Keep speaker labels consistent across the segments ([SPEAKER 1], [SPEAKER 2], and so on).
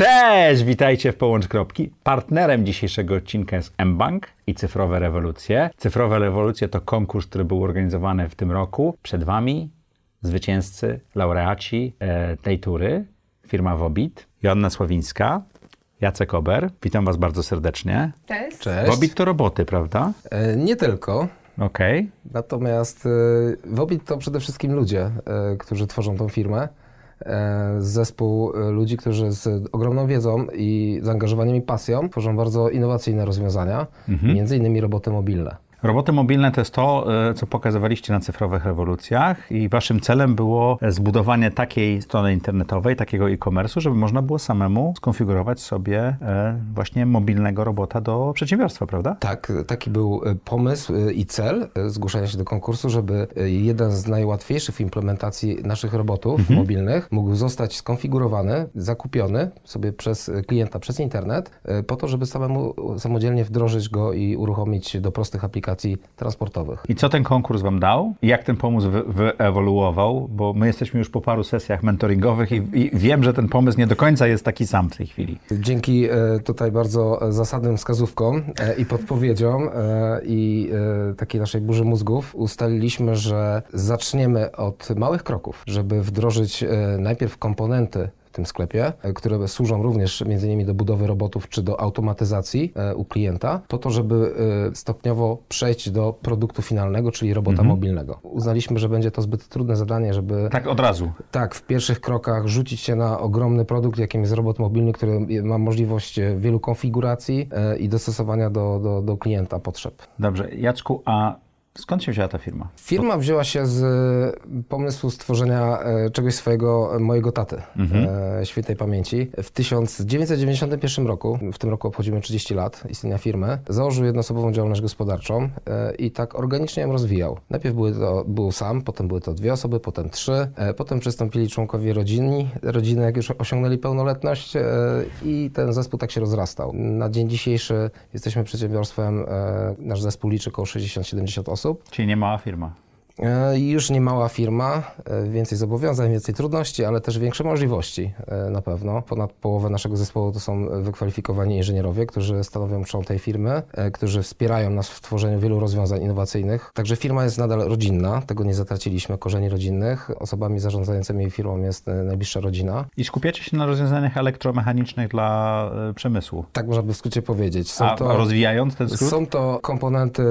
[SPEAKER 1] Cześć, witajcie w Połącz Kropki. Partnerem dzisiejszego odcinka jest mBank i Cyfrowe Rewolucje. Cyfrowe Rewolucje to konkurs, który był organizowany w tym roku. Przed Wami zwycięzcy, laureaci e, tej tury, firma Wobit, Joanna Sławińska, Jacek Ober. Witam Was bardzo serdecznie.
[SPEAKER 2] Cześć.
[SPEAKER 3] Cześć.
[SPEAKER 1] Wobit to roboty, prawda?
[SPEAKER 3] E, nie tylko.
[SPEAKER 1] Okej.
[SPEAKER 3] Natomiast e, Wobit to przede wszystkim ludzie, e, którzy tworzą tą firmę. E, Zespół e, ludzi, którzy z ogromną wiedzą i zaangażowaniem i pasją tworzą bardzo innowacyjne rozwiązania, między innymi roboty mobilne.
[SPEAKER 1] Roboty mobilne to jest to, e, co pokazywaliście na cyfrowych rewolucjach i waszym celem było zbudowanie takiej strony internetowej, takiego e-commerce'u, żeby można było samemu skonfigurować sobie e, właśnie mobilnego robota do przedsiębiorstwa, prawda?
[SPEAKER 3] Tak, taki był e, pomysł i cel zgłoszenia się do konkursu, żeby jeden z najłatwiejszych w implementacji naszych robotów mobilnych mógł zostać skonfigurowany, zakupiony sobie przez klienta przez internet, po to, żeby samemu samodzielnie wdrożyć go i uruchomić do prostych aplikacji transportowych.
[SPEAKER 1] I co ten konkurs wam dał? Jak ten pomysł wy- wyewoluował? Bo my jesteśmy już po paru sesjach mentoringowych i, i wiem, że ten pomysł nie do końca jest taki sam w tej chwili.
[SPEAKER 3] Dzięki e, tutaj bardzo zasadnym wskazówkom e, i podpowiedziom e, i takiej naszej burzy mózgów ustaliliśmy, że zaczniemy od małych kroków, żeby wdrożyć najpierw komponenty w tym sklepie, e, które służą również między innymi do budowy robotów czy do automatyzacji e, u klienta, po to, żeby e, stopniowo przejść do produktu finalnego, czyli robota mobilnego. Uznaliśmy, że będzie to zbyt trudne zadanie, żeby
[SPEAKER 1] Tak od razu.
[SPEAKER 3] tak, w pierwszych krokach rzucić się na ogromny produkt, jakim jest robot mobilny, który ma możliwość wielu konfiguracji i dostosowania do, do, do klienta potrzeb.
[SPEAKER 1] Dobrze. Jacku, a skąd się wzięła ta firma?
[SPEAKER 3] Firma wzięła się z e, pomysłu stworzenia e, czegoś swojego e, mojego taty, e, świętej pamięci. W 1991 roku, w tym roku obchodzimy 30 lat istnienia firmy, założył jednoosobową działalność gospodarczą i tak organicznie ją rozwijał. Najpierw były to, był sam, potem były to dwie osoby, potem trzy, potem przystąpili członkowie rodziny, rodziny jak już osiągnęli pełnoletność i ten zespół tak się rozrastał. Na dzień dzisiejszy jesteśmy przedsiębiorstwem, nasz zespół liczy około 60-70 osób.
[SPEAKER 1] spôsob. Či nemá firma.
[SPEAKER 3] E, Już nie mała firma, e, więcej zobowiązań, więcej trudności, ale też większe możliwości e, na pewno. Ponad połowę naszego zespołu to są wykwalifikowani inżynierowie, którzy stanowią trzon tej firmy, którzy wspierają nas w tworzeniu wielu rozwiązań innowacyjnych. Także firma jest nadal rodzinna, tego nie zatraciliśmy, korzeni rodzinnych. Osobami zarządzającymi firmą jest najbliższa rodzina.
[SPEAKER 1] I skupiacie się na rozwiązaniach elektromechanicznych dla przemysłu.
[SPEAKER 3] Tak można by w skrócie powiedzieć. Są
[SPEAKER 1] A, a rozwijając ten skrót?
[SPEAKER 3] Są to komponenty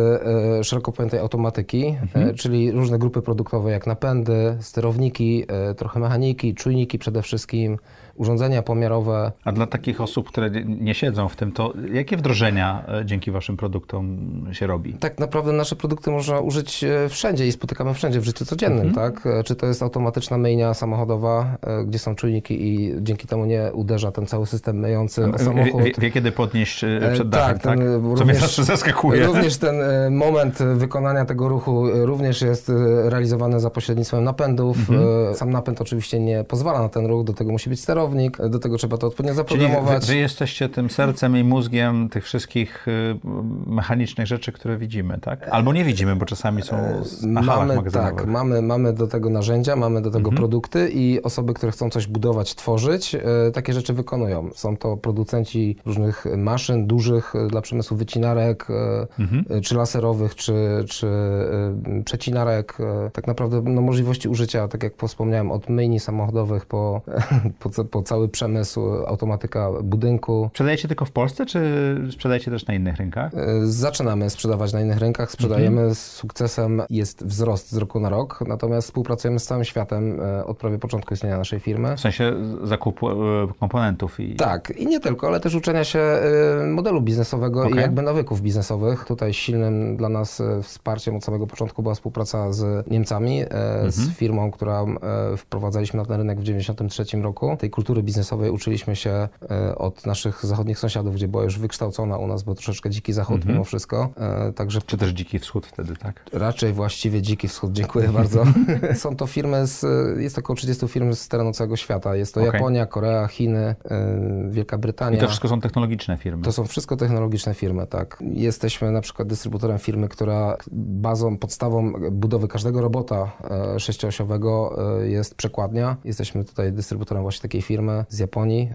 [SPEAKER 3] szeroko pojętej automatyki, e, czyli różne grupy produktowe jak napędy, sterowniki, e, trochę mechaniki, czujniki przede wszystkim, urządzenia pomiarowe.
[SPEAKER 1] A dla takich osób, które nie- siedzą w tym, to jakie wdrożenia e, dzięki waszym produktom się robi?
[SPEAKER 3] Tak naprawdę nasze produkty można użyć e, wszędzie i spotykamy wszędzie w życiu codziennym, tak? E, Czy to jest automatyczna myjnia samochodowa, gdzie są czujniki i dzięki temu nie uderza ten cały system myjący o samochód.
[SPEAKER 1] wie, wie kiedy podnieść przed dachem, tak?
[SPEAKER 3] ten, e,
[SPEAKER 1] Co mnie
[SPEAKER 3] również-
[SPEAKER 1] zawsze zaskakuje.
[SPEAKER 3] Również ten moment wykonania tego ruchu również jest realizowany za pośrednictwem napędów.
[SPEAKER 1] Mhm.
[SPEAKER 3] Sam napęd oczywiście nie pozwala na ten ruch, do tego musi być sterownik, do tego trzeba to odpowiednio
[SPEAKER 1] Czyli wy,
[SPEAKER 3] zaprogramować.
[SPEAKER 1] wy jesteście tym sercem i mózgiem tych wszystkich y, mechanicznych rzeczy, które widzimy, tak? Albo nie widzimy, bo czasami są z-
[SPEAKER 3] Mamy, tak, mamy, mamy do tego narzędzia, mamy do tego
[SPEAKER 1] Mhm.
[SPEAKER 3] produkty i osoby, które chcą coś budować, tworzyć, e, takie rzeczy wykonują. Są to producenci różnych maszyn dużych e, dla przemysłu wycinarek,
[SPEAKER 1] Mhm.
[SPEAKER 3] czy laserowych, czy, czy przecinarek. Tak naprawdę no, możliwości użycia, tak jak wspomniałem, od myjni samochodowych po, po, ca- po cały przemysł, automatyka budynku.
[SPEAKER 1] Sprzedajecie tylko w Polsce, czy sprzedajecie też na innych rynkach?
[SPEAKER 3] E, Zaczynamy sprzedawać na innych rynkach, sprzedajemy
[SPEAKER 1] Mhm.
[SPEAKER 3] z sukcesem, jest wzrost z roku na rok, natomiast współpracujemy z całym światem e, od prawie początku istnienia naszej firmy.
[SPEAKER 1] W sensie zakupu e, komponentów i...
[SPEAKER 3] Tak, i nie tylko, ale też uczenia się modelu biznesowego
[SPEAKER 1] Okej.
[SPEAKER 3] i jakby nawyków biznesowych. Tutaj silnym dla nas wsparciem od samego początku była współpraca z Niemcami, e, z firmą, która e, wprowadzaliśmy na ten rynek w 1993 roku. Tej kultury biznesowej uczyliśmy się e, od naszych zachodnich sąsiadów, gdzie była już wykształcona u nas, bo troszeczkę dziki zachód mimo wszystko. E, Także
[SPEAKER 1] Czy też Dziki Wschód wtedy, tak?
[SPEAKER 3] Raczej właściwie Dziki Wschód, dziękuję bardzo. Są to firmy, z, jest około 30 firm z terenu całego świata. Jest to
[SPEAKER 1] Okej.
[SPEAKER 3] Japonia, Korea, Chiny, y, Wielka
[SPEAKER 1] I
[SPEAKER 3] Brytania.
[SPEAKER 1] to wszystko są technologiczne firmy.
[SPEAKER 3] To są wszystko technologiczne firmy, tak. Jesteśmy na przykład dystrybutorem firmy, która bazą, podstawą budowy każdego robota e, sześcioosiowego e, jest przekładnia. Jesteśmy tutaj dystrybutorem właśnie takiej firmy z Japonii.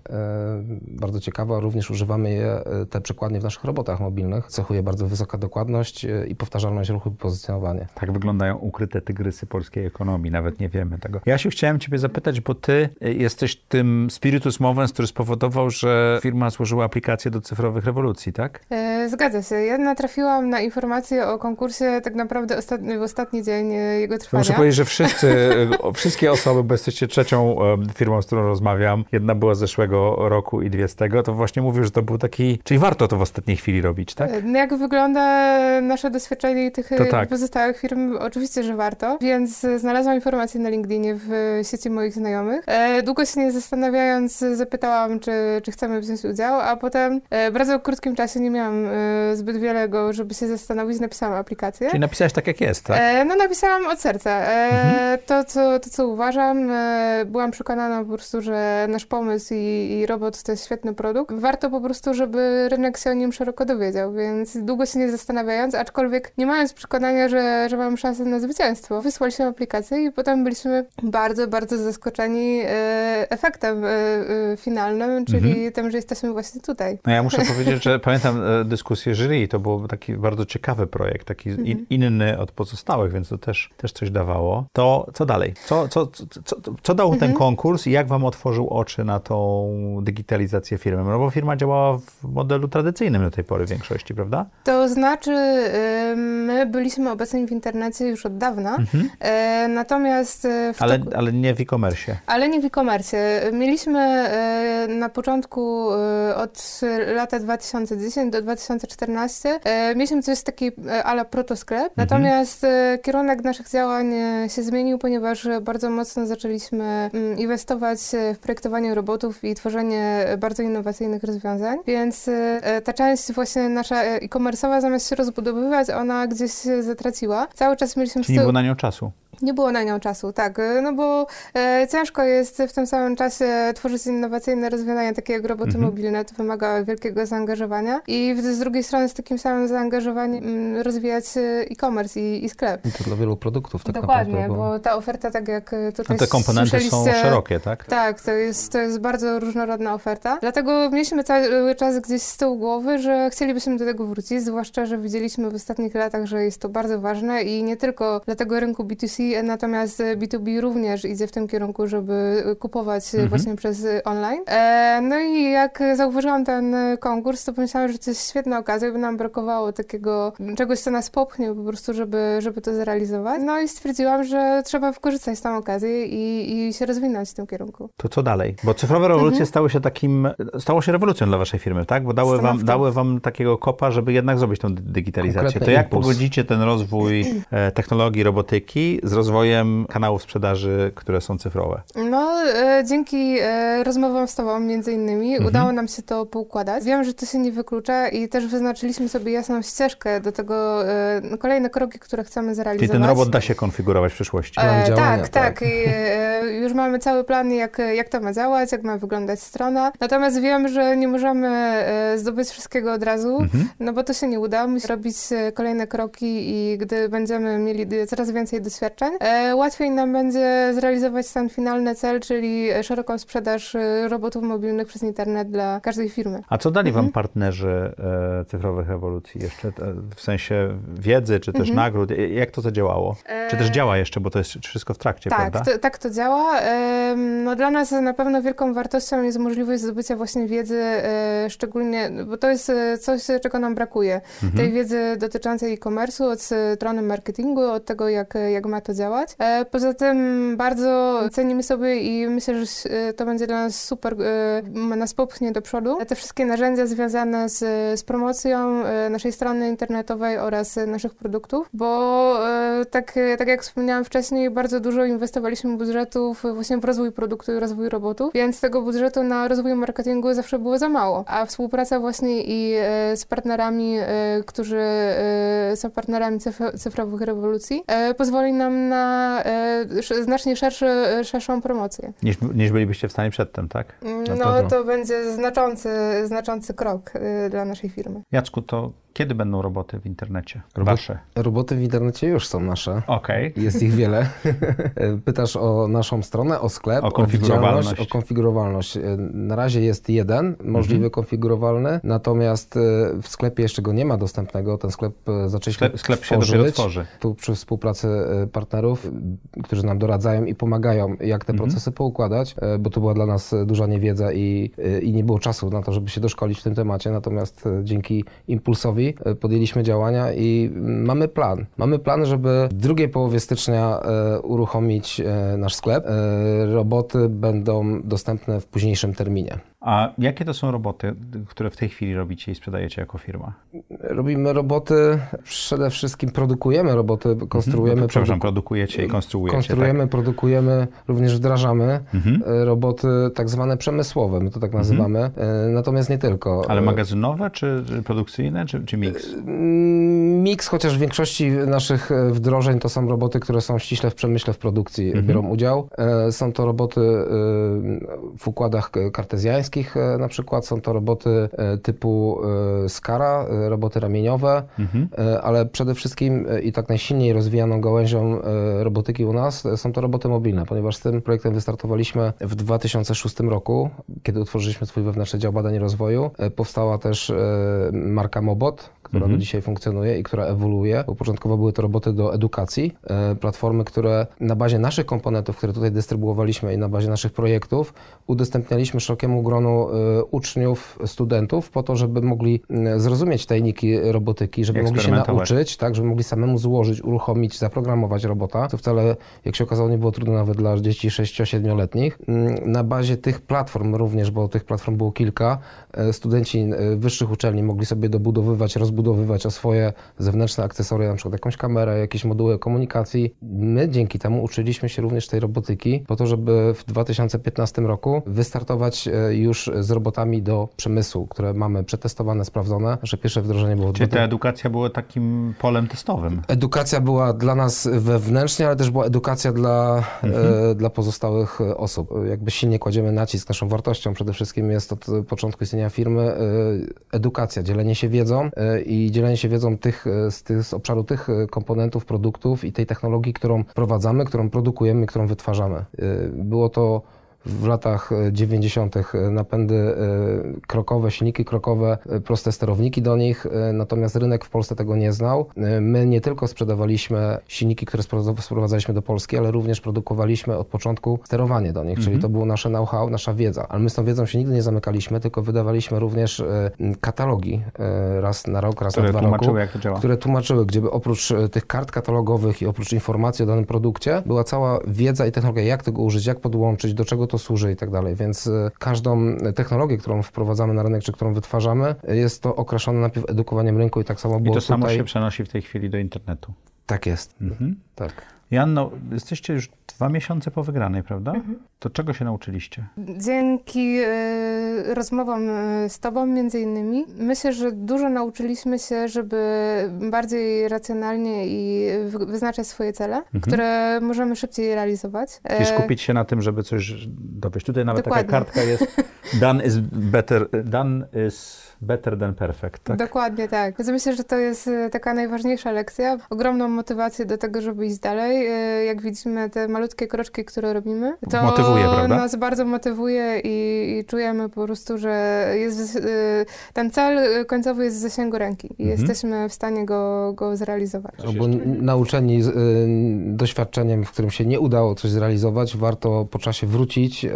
[SPEAKER 3] Bardzo ciekawa, również używamy je, te przekładnie w naszych robotach mobilnych. Cechuje bardzo wysoka dokładność i powtarzalność ruchu i pozycjonowanie.
[SPEAKER 1] Tak wyglądają ukryte tygrysy polskiej ekonomii, nawet nie wiemy tego. Ja się chciałem ciebie zapytać, bo ty jesteś tym spiritus movens, który spowodował, że firma złożyła aplikację do cyfrowych rewolucji, tak?
[SPEAKER 2] Zgadza się. Ja natrafiłam na informację o konkursie tak naprawdę ostatni, w ostatni dzień e, jego trwania.
[SPEAKER 1] Muszę powiedzieć, że wszyscy, e, wszystkie osoby, bo jesteście trzecią firmą, z którą rozmawiam, jedna była z zeszłego roku i dwie z tego, to właśnie mówił, że to był taki, czyli warto to w ostatniej chwili robić, tak?
[SPEAKER 2] No jak wygląda nasze doświadczenie tych tak. pozostałych firm? Oczywiście, że warto, więc znalazłam informację na LinkedInie w sieci moich znajomych. Długo się nie zastanawiając zapytałam, czy, czy chcemy wziąć udział, a potem w bardzo krótkim czasie nie miałam zbyt wiele go, żeby się zastanowić, napisałam aplikację.
[SPEAKER 1] Czyli napisałeś tak, jak jest, tak?
[SPEAKER 2] E, no napisałam od serca. E, mhm. to, co, to, co uważam, e, byłam przekonana po prostu, że nasz pomysł i, i, robot to jest świetny produkt. Warto po prostu, żeby rynek się o nim szeroko dowiedział, więc długo się nie zastanawiając, aczkolwiek nie mając przekonania, że, że mam szansę na zwycięstwo, wysłaliśmy aplikację i potem byliśmy bardzo, bardzo zaskoczeni e, efektem e, e, finalnym, czyli mhm. tym, że jesteśmy właśnie tutaj.
[SPEAKER 1] No ja muszę powiedzieć, że pamiętam dyskusję jury, to był taki bardzo ciekawy projekt, taki mhm. inny od pozostałych, więc to też, też coś dawało. To co dalej? Co, co, co, co, co dał ten mhm. konkurs i jak wam otworzył oczy na tą digitalizację firmy? No bo firma działała w modelu tradycyjnym do tej pory w większości, prawda?
[SPEAKER 2] To znaczy, my byliśmy obecni w internecie już od dawna, mhm. E, natomiast...
[SPEAKER 1] ale, toku... ale nie w e-commerce.
[SPEAKER 2] Ale nie w e-commerce. Mieliśmy na początku od lata 2010 do 2014 mieliśmy coś takiego ala protosklep, mhm. natomiast kierunek naszych działań się zmienił, ponieważ bardzo mocno zaczęliśmy mm, inwestować w projektowanie robotów i tworzenie bardzo innowacyjnych rozwiązań, więc ta część właśnie nasza e-commerce'owa zamiast się rozbudowywać, ona gdzieś się zatraciła. Cały czas mieliśmy...
[SPEAKER 1] Czyli nie było na nią czasu.
[SPEAKER 2] Nie było na nią czasu, tak. No bo e, ciężko jest w tym samym czasie tworzyć innowacyjne rozwiązania, takie jak roboty mhm. mobilne. To wymaga wielkiego zaangażowania. I z drugiej strony z takim samym zaangażowaniem mm, rozwijać e, e-commerce i, i, sklep.
[SPEAKER 3] I to dla wielu produktów tak
[SPEAKER 2] Dokładnie,
[SPEAKER 3] naprawdę.
[SPEAKER 2] Bo... bo ta oferta, tak jak tutaj
[SPEAKER 1] A te komponenty są szerokie, tak?
[SPEAKER 2] Tak, to jest, to jest bardzo różnorodna oferta. Dlatego mieliśmy cały czas gdzieś z tyłu głowy, że chcielibyśmy do tego wrócić, zwłaszcza, że widzieliśmy w ostatnich latach, że jest to bardzo ważne i nie tylko dla tego rynku B2C, natomiast B2B również idzie w tym kierunku, żeby kupować mhm. właśnie przez online. E, no i jak zauważyłam ten konkurs, to pomyślałam, że to jest świetna okazja, by nam brakowało takiego czegoś, co nas popchnie po prostu, żeby, żeby to zrealizować. No i stwierdziłam, że trzeba wykorzystać tę okazję i, i się rozwinąć w tym kierunku.
[SPEAKER 1] To co dalej? Bo cyfrowe rewolucje mhm. stały się takim, stało się rewolucją dla waszej firmy, tak? Bo dały wam, dały wam takiego kopa, żeby jednak zrobić tą digitalizację. Konkretny to jak impuls. pogodzicie ten rozwój e, technologii, robotyki z rozwojem kanałów sprzedaży, które są cyfrowe?
[SPEAKER 2] No, e, dzięki e, rozmowom z Tobą między innymi mhm. udało nam się to poukładać. Wiem, że to się nie wyklucza i też wyznaczyliśmy sobie jasną ścieżkę do tego, e, kolejne kroki, które chcemy zrealizować.
[SPEAKER 1] Czyli ten robot da się konfigurować w przyszłości?
[SPEAKER 2] E, działania, tak, tak. tak. I, e, już mamy cały plan, jak, jak to ma działać, jak ma wyglądać strona. Natomiast wiem, że nie możemy e, zdobyć wszystkiego od razu, mhm. no bo to się nie uda. Musimy robić kolejne kroki i gdy będziemy mieli coraz więcej doświadczeń, e, łatwiej nam będzie zrealizować ten finalny cel, czyli szeroką sprzedaż e, robotów mobilnych przez internet dla każdej firmy.
[SPEAKER 1] A co dali mhm. Wam partnerzy e, cyfrowych ewolucji jeszcze? W sensie wiedzy, czy też mhm. nagród? Jak to zadziałało? Czy też działa jeszcze, bo to jest wszystko w trakcie,
[SPEAKER 2] tak,
[SPEAKER 1] prawda?
[SPEAKER 2] To, tak to działa. No, dla nas na pewno wielką wartością jest możliwość zdobycia właśnie wiedzy, szczególnie, bo to jest coś, czego nam brakuje. Mhm. Tej wiedzy dotyczącej e-commerce'u, od strony marketingu, od tego, jak, jak ma to działać. Poza tym bardzo cenimy sobie i myślę, że e, to będzie dla nas super, e, nas popchnie do przodu. Te wszystkie narzędzia związane z, z promocją e, naszej strony internetowej oraz naszych produktów, bo tak, tak jak wspomniałam wcześniej, bardzo dużo inwestowaliśmy budżetów właśnie w rozwój produktu i rozwój robotów, więc tego budżetu na rozwój marketingu zawsze było za mało. A współpraca właśnie i z partnerami, którzy są partnerami cyfrowych rewolucji, pozwoli nam na znacznie szerszy, szerszą promocję.
[SPEAKER 1] Niż, niż bylibyście w stanie przedtem, tak?
[SPEAKER 2] no pewno. to będzie znaczący, znaczący krok y, dla naszej firmy.
[SPEAKER 1] Jacku, to kiedy będą roboty w internecie?
[SPEAKER 3] Robo Wasze? Roboty w internecie już są nasze.
[SPEAKER 1] Okej.
[SPEAKER 3] Okay. Jest ich wiele. Pytasz o naszą stronę, o sklep,
[SPEAKER 1] o konfigurowalność.
[SPEAKER 3] O, konfigurowalność. Na razie jest jeden możliwy mhm. konfigurowalny, natomiast e, w sklepie jeszcze go nie ma dostępnego. Ten sklep e, zaczęliśmy
[SPEAKER 1] Sklep, sklep się dopiero tworzy.
[SPEAKER 3] Tu przy współpracy e, partnerów, którzy nam doradzają i pomagają, jak te mhm. procesy poukładać, bo to była dla nas duża niewiedza i, i nie było czasu na to, żeby się doszkolić w tym temacie. Natomiast dzięki impulsowi E, podjęliśmy działania i mamy plan. Mamy plan, żeby w drugiej połowie stycznia e, uruchomić e, nasz sklep. Roboty będą dostępne w późniejszym terminie.
[SPEAKER 1] A jakie to są roboty, które w tej chwili robicie i sprzedajecie jako firma?
[SPEAKER 3] Robimy roboty, przede wszystkim produkujemy roboty, mhm. konstruujemy. Mhm,
[SPEAKER 1] przepraszam, produkujecie i konstruujecie.
[SPEAKER 3] Konstruujemy, tak? produkujemy, również wdrażamy mhm. E, roboty tak zwane przemysłowe, my to tak mhm. nazywamy, mhm. natomiast nie tylko.
[SPEAKER 1] Ale magazynowe, czy produkcyjne, czy, czy mix?
[SPEAKER 3] Miks, chociaż w większości naszych wdrożeń to są roboty, które są ściśle w przemyśle, w produkcji mhm. biorą udział. Są to roboty w układach kartezjańskich, E, na przykład są to roboty e, typu e, Skara, roboty ramieniowe, mhm. ale przede wszystkim i tak najsilniej rozwijaną gałęzią robotyki u nas są to roboty mobilne, ponieważ z tym projektem wystartowaliśmy w 2006 roku, kiedy utworzyliśmy swój wewnętrzny dział badań i rozwoju. Powstała też marka Mobot, która mhm. do dzisiaj funkcjonuje i która ewoluuje. Bo początkowo były to roboty do edukacji, e, platformy, które na bazie naszych komponentów, które tutaj dystrybuowaliśmy i na bazie naszych projektów, udostępnialiśmy szerokiemu gronu e, uczniów, studentów po to, żeby mogli zrozumieć tajniki robotyki, żeby mogli się nauczyć, tak, żeby mogli samemu złożyć, uruchomić, zaprogramować robota, co wcale, jak się okazało, nie było trudne nawet dla dzieci 6-7-letnich. Na bazie tych platform również, bo tych platform było kilka, e, studenci wyższych uczelni mogli sobie dobudowywać, rozbudowywać rozbudowywać o swoje zewnętrzne akcesoria, na przykład jakąś kamerę, jakieś moduły komunikacji. My dzięki temu uczyliśmy się również tej robotyki po to, żeby w 2015 roku wystartować e, już z robotami do przemysłu, które mamy przetestowane, sprawdzone. Nasze pierwsze wdrożenie było...
[SPEAKER 1] Czyli ta edukacja była takim polem testowym?
[SPEAKER 3] Edukacja była dla nas wewnętrznie, ale też była edukacja dla, e, mhm. e, dla pozostałych osób. Jakby silnie kładziemy nacisk, naszą wartością przede wszystkim jest od początku istnienia firmy e, edukacja, dzielenie się wiedzą i dzielenie się wiedzą tych, e, z, tych, z obszaru tych e, komponentów, produktów i tej technologii, którą wprowadzamy, którą produkujemy, którą wytwarzamy. E, było to w latach 90. E, napędy e, krokowe, silniki krokowe, e, proste sterowniki do nich, natomiast rynek w Polsce tego nie znał. My nie tylko sprzedawaliśmy silniki, które sprowadzaliśmy do Polski, ale również produkowaliśmy od początku sterowanie do nich, mhm. czyli to było nasze know-how, nasza wiedza. Ale my z tą wiedzą się nigdy nie zamykaliśmy, tylko wydawaliśmy również katalogi raz na rok, raz
[SPEAKER 1] które
[SPEAKER 3] na dwa roku,
[SPEAKER 1] jak to działa.
[SPEAKER 3] które tłumaczyły, gdzie oprócz tych kart katalogowych i oprócz informacji o danym produkcie była cała wiedza i technologia, jak tego użyć, jak podłączyć, do czego to to służy i tak dalej. Więc y, każdą technologię, którą wprowadzamy na rynek, czy którą wytwarzamy, jest to okraszone najpierw edukowaniem rynku i tak samo było
[SPEAKER 1] I to
[SPEAKER 3] tutaj.
[SPEAKER 1] samo się przenosi w tej chwili do internetu.
[SPEAKER 3] Tak jest. Mhm. Tak.
[SPEAKER 1] Janno, jesteście już dwa miesiące po wygranej, prawda? Mhm. To czego się nauczyliście?
[SPEAKER 2] Dzięki y, rozmowom e, z Tobą między innymi, myślę, że dużo nauczyliśmy się, żeby bardziej racjonalnie i wyznaczać swoje cele, mhm. które możemy szybciej realizować.
[SPEAKER 1] Czyli skupić się na tym, żeby coś dowieść. Tutaj nawet Dokładnie. taka kartka jest done is better, done is better than perfect. Tak?
[SPEAKER 2] Dokładnie tak. Więc myślę, że to jest taka najważniejsza lekcja. Ogromną motywację do tego, żeby iść dalej. Jak widzimy te malutkie kroczki, które robimy, to
[SPEAKER 1] motywuje, prawda?
[SPEAKER 2] nas bardzo motywuje i, i czujemy po prostu, że jest, y, ten cel końcowy jest w zasięgu ręki i mhm. jesteśmy w stanie go, go zrealizować.
[SPEAKER 3] Bo nauczeni y, doświadczeniem, w którym się nie udało coś zrealizować, warto po czasie wrócić, y,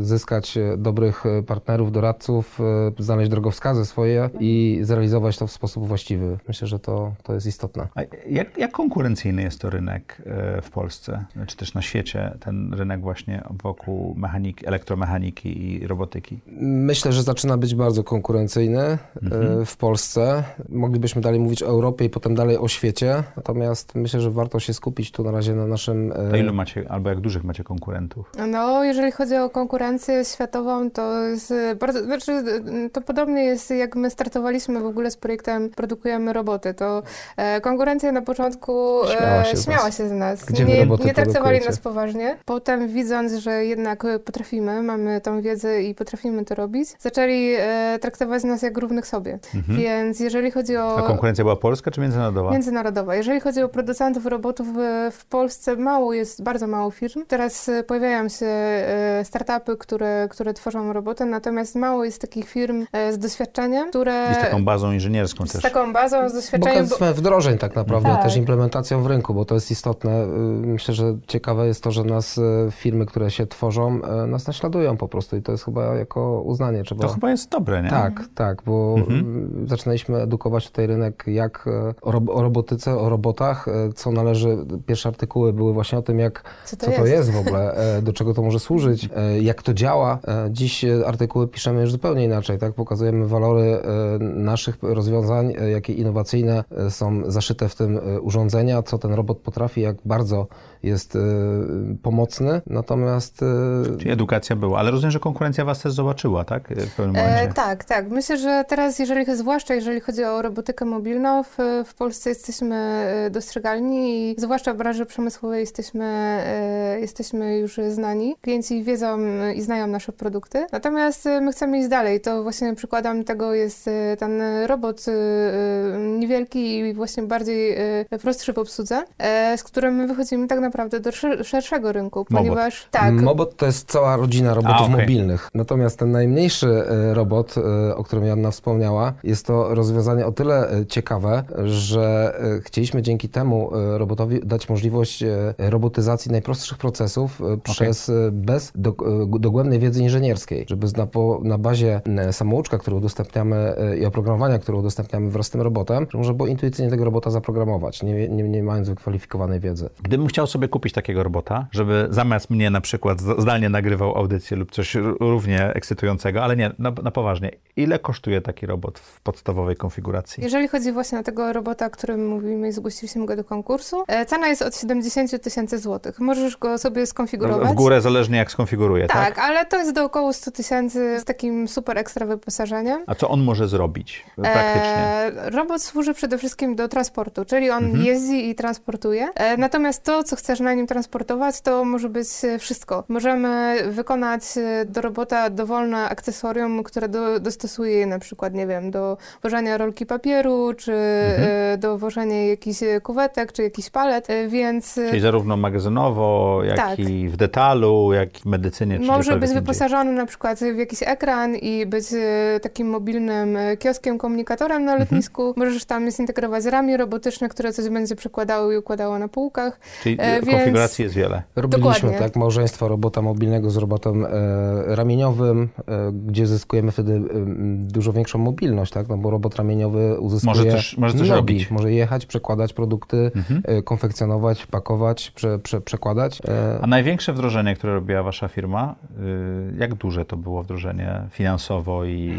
[SPEAKER 3] zyskać dobrych partnerów, doradców, znaleźć drogowskazy swoje i zrealizować to w sposób właściwy. Myślę, że to, to jest istotne.
[SPEAKER 1] A jak, jak konkurencyjny jest to rynek w Polsce? czy też na świecie ten rynek właśnie wokół mechaniki, elektromechaniki i robotyki?
[SPEAKER 3] Myślę, że zaczyna być bardzo konkurencyjny e, mhm. w Polsce. Moglibyśmy dalej mówić o Europie i potem dalej o świecie, natomiast myślę, że warto się skupić tu na razie na naszym...
[SPEAKER 1] E, to ilu macie, albo jak dużych macie konkurentów?
[SPEAKER 2] No, jeżeli chodzi o konkurencję światową, to jest bardzo, znaczy to podobnie jest jak my startowaliśmy w ogóle z projektem Produkujemy Roboty, to e, konkurencja na początku śmiała się, śmiała się z nas.
[SPEAKER 3] Gdzie
[SPEAKER 2] nie, nie traktowali nas poważnie. Potem widząc, że jednak potrafimy, mamy tą wiedzę i potrafimy to robić, zaczęli e, traktować nas jak równych sobie. Mhm. Więc jeżeli chodzi o...
[SPEAKER 1] A konkurencja była polska czy międzynarodowa?
[SPEAKER 2] Międzynarodowa. Jeżeli chodzi o producentów robotów w, w Polsce, mało jest, bardzo mało firm. Teraz e, pojawiają się e, startupy, które, które tworzą roboty, natomiast mało jest takich firm e, z doświadczeniem, które...
[SPEAKER 1] I z taką bazą inżynierską
[SPEAKER 2] z
[SPEAKER 1] też.
[SPEAKER 2] Z taką bazą, z doświadczeniem.
[SPEAKER 3] Bo wdrożeń tak naprawdę, tak. też implementacją w rynku, bo to jest istotne. Y, myślę, że ciekawe jest to, że nas firmy, które się tworzą, nas naśladują po prostu i to jest chyba jako uznanie. Trzeba...
[SPEAKER 1] To chyba jest dobre, nie?
[SPEAKER 3] Tak, tak, bo mhm. zaczynaliśmy edukować tutaj rynek jak o, o robotyce, o robotach, co należy, pierwsze artykuły były właśnie o tym, jak, co to, co to jest? jest w ogóle, do czego to może służyć, jak to działa. Dziś artykuły piszemy już zupełnie inaczej, tak? Pokazujemy walory e, naszych rozwiązań, e, jakie innowacyjne e, są zaszyte w tym urządzenia, co ten robot potrafi, jak bardzo jest pomocny. Natomiast.
[SPEAKER 1] Czyli edukacja była, ale rozumiem, że konkurencja was też zobaczyła, tak? W pewnym momencie.
[SPEAKER 2] E, tak, tak. Myślę, że teraz, jeżeli, zwłaszcza jeżeli chodzi o robotykę mobilną, w, w Polsce jesteśmy dostrzegalni i zwłaszcza w branży przemysłowej jesteśmy, jesteśmy już znani. Klienci wiedzą i znają nasze produkty. Natomiast my chcemy iść dalej. To właśnie przykładem tego jest ten robot niewielki i właśnie bardziej prostszy w obsłudze, e, z którym my wychodzimy tak naprawdę do szerszego rynku, ponieważ
[SPEAKER 3] Mobot. tak. Mobot to jest cała rodzina robotów A, okay. mobilnych. Natomiast ten najmniejszy robot, o którym Janna wspomniała, jest to rozwiązanie o tyle ciekawe, że chcieliśmy dzięki temu robotowi dać możliwość robotyzacji najprostszych procesów okay. przez bez dogłębnej wiedzy inżynierskiej, żeby na, na bazie e, samouczka, który udostępniamy e, i oprogramowania, które udostępniamy wraz z tym robotem, że można było intuicyjnie tego robota zaprogramować, nie, nie, nie mając wykwalifikowanej wiedzy.
[SPEAKER 1] Gdybym chciał sobie kupić takiego robota, żeby zamiast mnie na przykład zdalnie nagrywał audycję lub coś równie ekscytującego, ale nie, na, na poważnie, ile kosztuje taki robot w podstawowej konfiguracji?
[SPEAKER 2] Jeżeli chodzi właśnie o tego robota, o którym mówimy i zgłosiliśmy go do konkursu, e, cena jest od 70 tysięcy złotych. Możesz go sobie skonfigurować.
[SPEAKER 1] W górę zależnie jak skonfiguruje, tak?
[SPEAKER 2] Tak, ale to jest do około 100 tysięcy z takim super ekstra wyposażeniem.
[SPEAKER 1] A co on może zrobić praktycznie? E,
[SPEAKER 2] robot służy przede wszystkim do transportu, czyli on mhm. jeździ i transportuje. E, natomiast to, co chcesz na nim transportować, to może być wszystko. Możemy wykonać e, do robota dowolne akcesorium, które do, dostosuje je na przykład, nie wiem, do wożenia rolki papieru, czy mhm. e, do wożenia jakichś kuwetek, czy jakiś palet, e, więc...
[SPEAKER 1] Czyli zarówno magazynowo, jak tak. i w detalu, jak i w medycynie.
[SPEAKER 2] Może być wyposażony na przykład w jakiś ekran i być e, takim mobilnym e, kioskiem, komunikatorem na mhm. lotnisku. Mhm. Możesz tam zintegrować ramię robotyczne, które coś będzie przekładało i układało na półkach.
[SPEAKER 1] Czyli e, więc... konfiguracji jest wiele.
[SPEAKER 3] Robiliśmy Dokładnie. tak małżeństwo robota mobilnego z robotem e, ramieniowym, e, gdzie zyskujemy wtedy e, dużo większą mobilność, tak? No bo robot ramieniowy uzyskuje
[SPEAKER 1] może coś, może coś
[SPEAKER 3] nogi.
[SPEAKER 1] robić.
[SPEAKER 3] Może jechać, przekładać produkty, mhm. konfekcjonować, pakować, prze, prze, przekładać.
[SPEAKER 1] A największe wdrożenie, które robiła wasza firma, y, jak duże to było wdrożenie finansowo i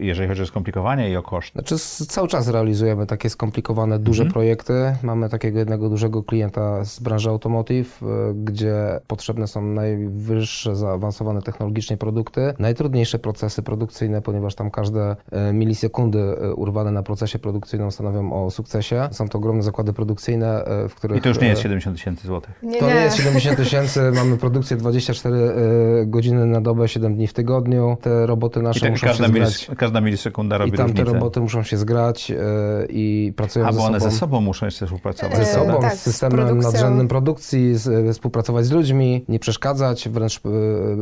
[SPEAKER 1] jeżeli chodzi o skomplikowanie i o koszt?
[SPEAKER 3] Znaczy cały czas realizujemy takie skomplikowane, duże mhm. projekty. Mamy takiego jednego dużego klienta z branży automotive, gdzie potrzebne są najwyższe, zaawansowane technologicznie produkty, najtrudniejsze procesy produkcyjne, ponieważ tam każde y, milisekundy urwane na procesie produkcyjnym stanowią o sukcesie. Są to ogromne zakłady produkcyjne, w których...
[SPEAKER 1] I to już nie jest 70 tysięcy złotych.
[SPEAKER 3] Nie, to nie. nie jest 70 tysięcy, mamy produkcję 24 godziny na dobę, 7 dni w tygodniu. Te roboty nasze muszą
[SPEAKER 1] każda
[SPEAKER 3] się zgrać.
[SPEAKER 1] Każda milisekunda robi
[SPEAKER 3] I tam
[SPEAKER 1] różnicę.
[SPEAKER 3] te roboty muszą się zgrać i pracują
[SPEAKER 1] A,
[SPEAKER 3] ze
[SPEAKER 1] bo
[SPEAKER 3] sobą.
[SPEAKER 1] one ze sobą muszą jeszcze współpracować.
[SPEAKER 3] Ze sobą, tak, z systemem z nadrzędnym produkcji, z, współpracować z ludźmi, nie przeszkadzać, wręcz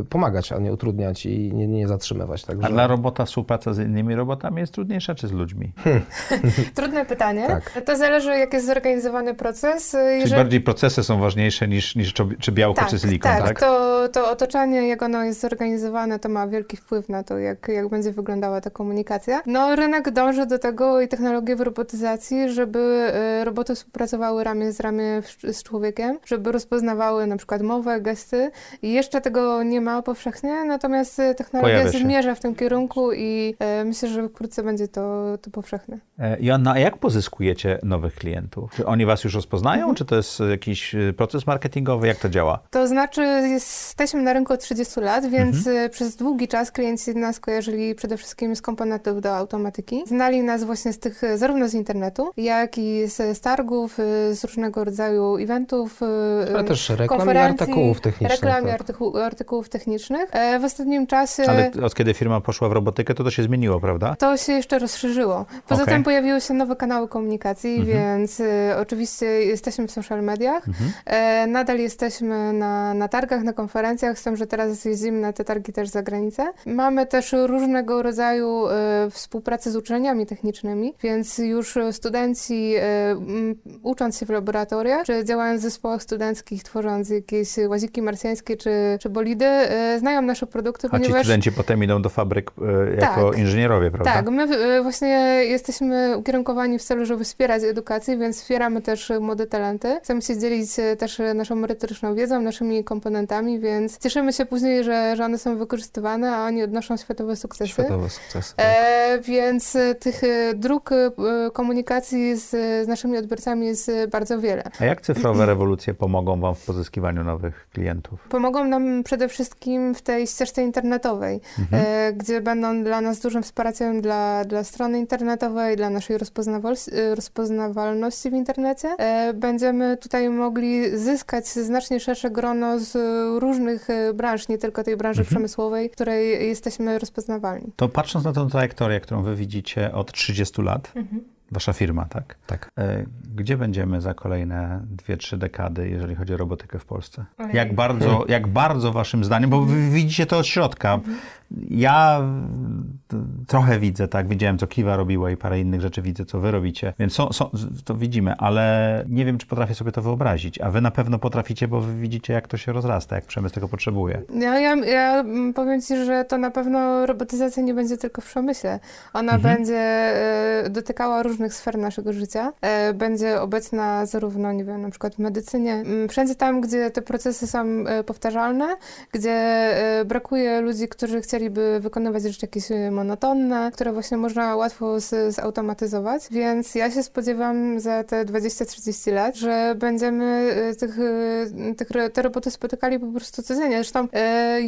[SPEAKER 3] pomagać, a nie utrudniać i nie, nie zatrzymywać.
[SPEAKER 1] Także... A dla robota współpraca z innymi robotami jest trudniejsza, czy z ludźmi?
[SPEAKER 2] Hmm. Trudne pytanie. Tak. To zależy, jak jest zorganizowany proces.
[SPEAKER 1] Jeżeli... Czyli bardziej procesy są ważniejsze niż, niż czy białko,
[SPEAKER 2] tak,
[SPEAKER 1] czy silikon, tak?
[SPEAKER 2] tak? To, to otoczenie, jak ono jest zorganizowane, to ma wielki wpływ na to, jak, jak będzie wyglądała ta komunikacja. No, rynek dąży do tego i technologie w robotyzacji, żeby e, roboty współpracowały ramię z ramię z człowiekiem, żeby rozpoznawały na przykład mowę, gesty. I jeszcze tego nie ma powszechnie, natomiast technologia zmierza w tym kierunku i, i e, myślę, że wkrótce będzie to, to powszechne.
[SPEAKER 1] E, Joanna, a jak pozyskujecie nowych klientów? Czy oni was już rozpoznają, mhm. czy to jest jakiś e, proces marketingowy? Jak to działa?
[SPEAKER 2] To znaczy, jesteśmy na rynku od 30 lat, więc mhm. przez długi czas klienci nas kojarzyli przede wszystkim z komponentów do automatyki. Znali nas właśnie z tych, zarówno z internetu, jak i z targów, z różnego rodzaju eventów,
[SPEAKER 3] Ale też reklam i artykułów technicznych.
[SPEAKER 2] Reklam i artykuł, artykułów technicznych. W ostatnim czasie...
[SPEAKER 1] Ale od kiedy firma poszła w robotykę, to to się zmieniło, prawda?
[SPEAKER 2] To się jeszcze rozszerzyło. Poza okay. tym pojawiły się nowe kanały komunikacji, mhm. więc y, oczywiście jesteśmy w social mediach. Mhm. E, nadal jesteśmy na, na targach, na konferencjach, z tym, że teraz jeździmy na te targi też za granicę. Mamy też różnego rodzaju e, współpracę z uczelniami technicznymi, więc już studenci e, ucząc się w laboratoriach, czy działając w zespołach studenckich, tworząc jakieś łaziki marsjańskie czy, czy bolidy, znają nasze produkty,
[SPEAKER 1] A ponieważ... ci studenci potem idą do fabryk jako tak, inżynierowie, prawda?
[SPEAKER 2] Tak, my e, właśnie jesteśmy ukierunkowani w celu, żeby wspierać edukację, więc wspieramy też młode talenty. Chcemy się dzielić też naszą merytoryczną wiedzą, naszymi komponentami, więc cieszymy się później, że, że one są wykorzystywane, a oni odnoszą światowe sukcesy.
[SPEAKER 3] Światowe sukcesy. Tak. E,
[SPEAKER 2] więc tych dróg komunikacji z, z naszymi odbiorcami jest bardzo wiele.
[SPEAKER 1] A jak cyfrowe rewolucje pomogą Wam w pozyskiwaniu nowych klientów?
[SPEAKER 2] Pomogą nam przede wszystkim w tej ścieżce internetowej, mhm. e, gdzie będą dla nas dużym wsparciem dla, dla strony internetowej, dla naszej e, rozpoznawalności w internecie. E, będziemy tutaj mogli zyskać znacznie szersze grono z różnych e, branż, nie tylko tej branży mhm. przemysłowej, w której jesteśmy rozpoznawalni.
[SPEAKER 1] To patrząc na tę trajektorię, którą wy widzicie od 30 lat, mhm. Wasza firma, tak?
[SPEAKER 3] Tak.
[SPEAKER 1] E, gdzie będziemy za kolejne 2-3 dekady, jeżeli chodzi o robotykę w Polsce? Jak bardzo, jak bardzo waszym zdaniem, bo wy widzicie to od środka, mhm. Ja trochę widzę, tak, widziałem co Kiwa robiła i parę innych rzeczy widzę, co wy robicie, więc są, są, to widzimy, ale nie wiem, czy potrafię sobie to wyobrazić, a wy na pewno potraficie, bo wy widzicie, jak to się rozrasta, jak przemysł tego potrzebuje.
[SPEAKER 2] Ja, ja, ja powiem ci, że to na pewno robotyzacja nie będzie tylko w przemyśle. Ona mhm. będzie y, dotykała różnych sfer naszego życia, y, będzie obecna zarówno, nie wiem, na przykład w medycynie, y, wszędzie tam, gdzie te procesy są e, powtarzalne, gdzie brakuje ludzi, którzy chcieli chcieliby wykonywać rzeczy jakieś e, monotonne, które właśnie można łatwo z, zautomatyzować. Więc ja się spodziewam za te 20-30 lat, że będziemy e, tych, e, tych, te roboty spotykali po prostu codziennie. Zresztą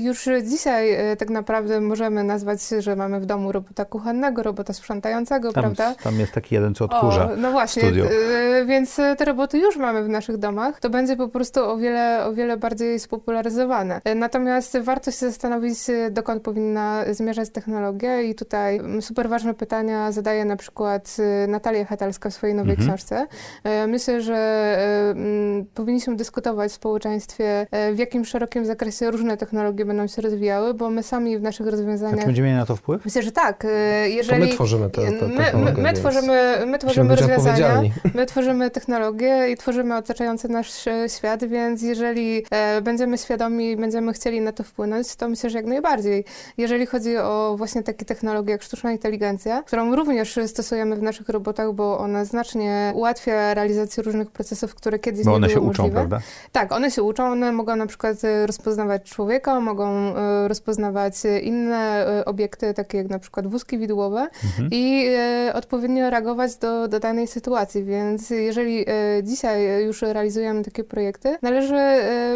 [SPEAKER 2] już dzisiaj tak naprawdę możemy nazwać, że mamy w domu robota kuchennego, robota sprzątającego,
[SPEAKER 1] tam,
[SPEAKER 2] prawda?
[SPEAKER 1] Tam jest taki jeden, co odkurza. O,
[SPEAKER 2] no właśnie, więc te roboty już mamy w naszych domach. To będzie po prostu o wiele, o wiele bardziej spopularyzowane. Natomiast warto się zastanowić, dokąd powinny powinna zmierzać technologia i tutaj super ważne pytania zadaje na przykład y, Natalia Hatalska w swojej nowej mhm. książce. E, myślę, że e, powinniśmy dyskutować w społeczeństwie, e, w jakim szerokim zakresie różne technologie będą się rozwijały, bo my sami w naszych rozwiązaniach... A czy
[SPEAKER 1] będziemy mieli na to wpływ?
[SPEAKER 2] Myślę, że tak. Jeżeli...
[SPEAKER 3] To my tworzymy te, te
[SPEAKER 2] my, my, my tworzymy, my tworzymy rozwiązania, my tworzymy technologie i tworzymy otaczający nasz świat, więc jeżeli będziemy świadomi i będziemy chcieli na to wpłynąć, to myślę, że jak najbardziej jeżeli chodzi o właśnie takie technologie jak sztuczna inteligencja, którą również stosujemy w naszych robotach, bo ona znacznie ułatwia realizację różnych procesów, które kiedyś
[SPEAKER 1] bo
[SPEAKER 2] nie
[SPEAKER 1] one
[SPEAKER 2] były
[SPEAKER 1] się
[SPEAKER 2] możliwe.
[SPEAKER 1] uczą, prawda?
[SPEAKER 2] Tak, one się uczą, one mogą na przykład e, rozpoznawać człowieka, mogą e, rozpoznawać inne e, obiekty, takie jak na przykład wózki widłowe mhm. i odpowiednio reagować do, do danej sytuacji, więc jeżeli dzisiaj już realizujemy takie projekty, należy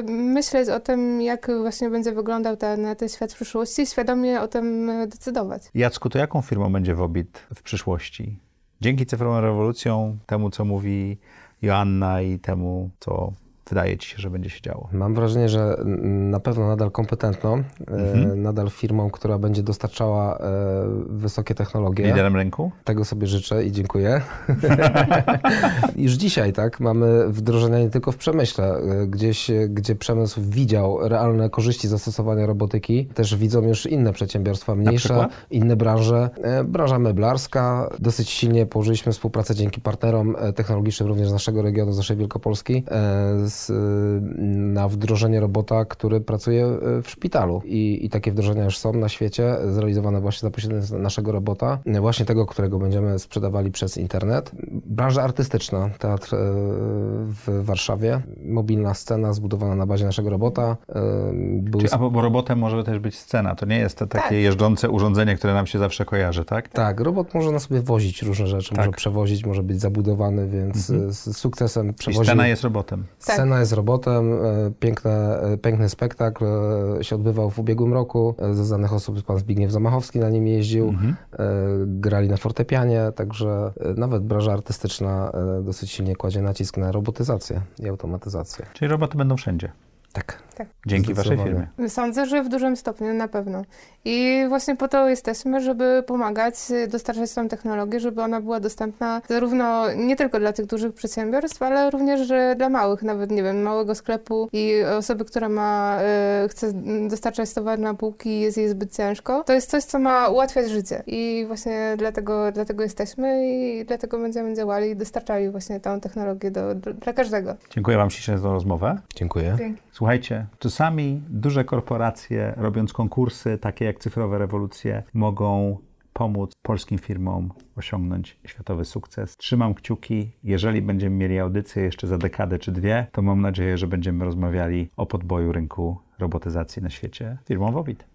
[SPEAKER 2] myśleć o tym, jak właśnie będzie wyglądał ten, ten świat w przyszłości, świadomie o tym e, decydować.
[SPEAKER 1] Jacku, to jaką firmą będzie Wobit w przyszłości? Dzięki cyfrowym rewolucjom, temu co mówi Joanna i temu co wydaje ci się, że będzie się działo?
[SPEAKER 3] Mam wrażenie, że na pewno nadal kompetentną, e, mhm. nadal firmą, która będzie dostarczała e, wysokie technologie.
[SPEAKER 1] Liderem rynku?
[SPEAKER 3] Tego sobie życzę i dziękuję. Już dzisiaj, tak, mamy wdrożenia nie tylko w przemyśle, e, gdzieś, gdzie przemysł widział realne korzyści zastosowania robotyki, też widzą już inne przedsiębiorstwa, mniejsze, inne branże. Branża meblarska, dosyć silnie położyliśmy współpracę dzięki partnerom technologicznym również z naszego regionu, z naszej Wielkopolski, z z, na wdrożenie robota, który pracuje w szpitalu. I, I takie wdrożenia już są na świecie, zrealizowane właśnie za pośrednictwem naszego robota, właśnie tego, którego będziemy sprzedawali przez internet. Branża artystyczna, teatr w Warszawie, mobilna scena zbudowana na bazie naszego robota.
[SPEAKER 1] Był... Czyli, a bo robotem może też być scena, to nie jest to takie tak. jeżdżące urządzenie, które nam się zawsze kojarzy, tak?
[SPEAKER 3] Tak, robot może na sobie wozić różne rzeczy, tak. może przewozić, może być zabudowany, więc mhm. z sukcesem przewozi.
[SPEAKER 1] scena jest robotem.
[SPEAKER 3] Scena tak. jest robotem, e, piękne, e, piękny spektakl e, się odbywał w ubiegłym roku. Ze znanych osób pan Zbigniew Zamachowski na nim jeździł, mhm. grali na fortepianie, także nawet branża artystyczna dosyć silnie kładzie nacisk na robotyzację i automatyzację.
[SPEAKER 1] Czyli roboty będą wszędzie.
[SPEAKER 2] Tak.
[SPEAKER 1] Dzięki waszej firmie.
[SPEAKER 2] Sądzę, że w dużym stopniu na pewno. I właśnie po to jesteśmy, żeby pomagać, dostarczać tą technologię, żeby ona była dostępna zarówno nie tylko dla tych dużych przedsiębiorstw, ale również dla małych, nawet nie wiem, małego sklepu i osoby, która ma, y, chce dostarczać towar na półki i jest jej zbyt ciężko. To jest coś, co ma ułatwiać życie. I właśnie dlatego, dlatego jesteśmy i dlatego będziemy działali i dostarczali właśnie tą technologię do, do dla każdego.
[SPEAKER 1] Dziękuję wam ślicznie za rozmowę.
[SPEAKER 3] Dziękuję.
[SPEAKER 2] Dzięki.
[SPEAKER 1] Słuchajcie, czasami duże korporacje, robiąc konkursy takie jak Cyfrowe Rewolucje, mogą pomóc polskim firmom osiągnąć światowy sukces. Trzymam kciuki. Jeżeli będziemy mieli audycję jeszcze za dekadę czy dwie, to mam nadzieję, że będziemy rozmawiali o podboju rynku robotyzacji na świecie firmą Wobit.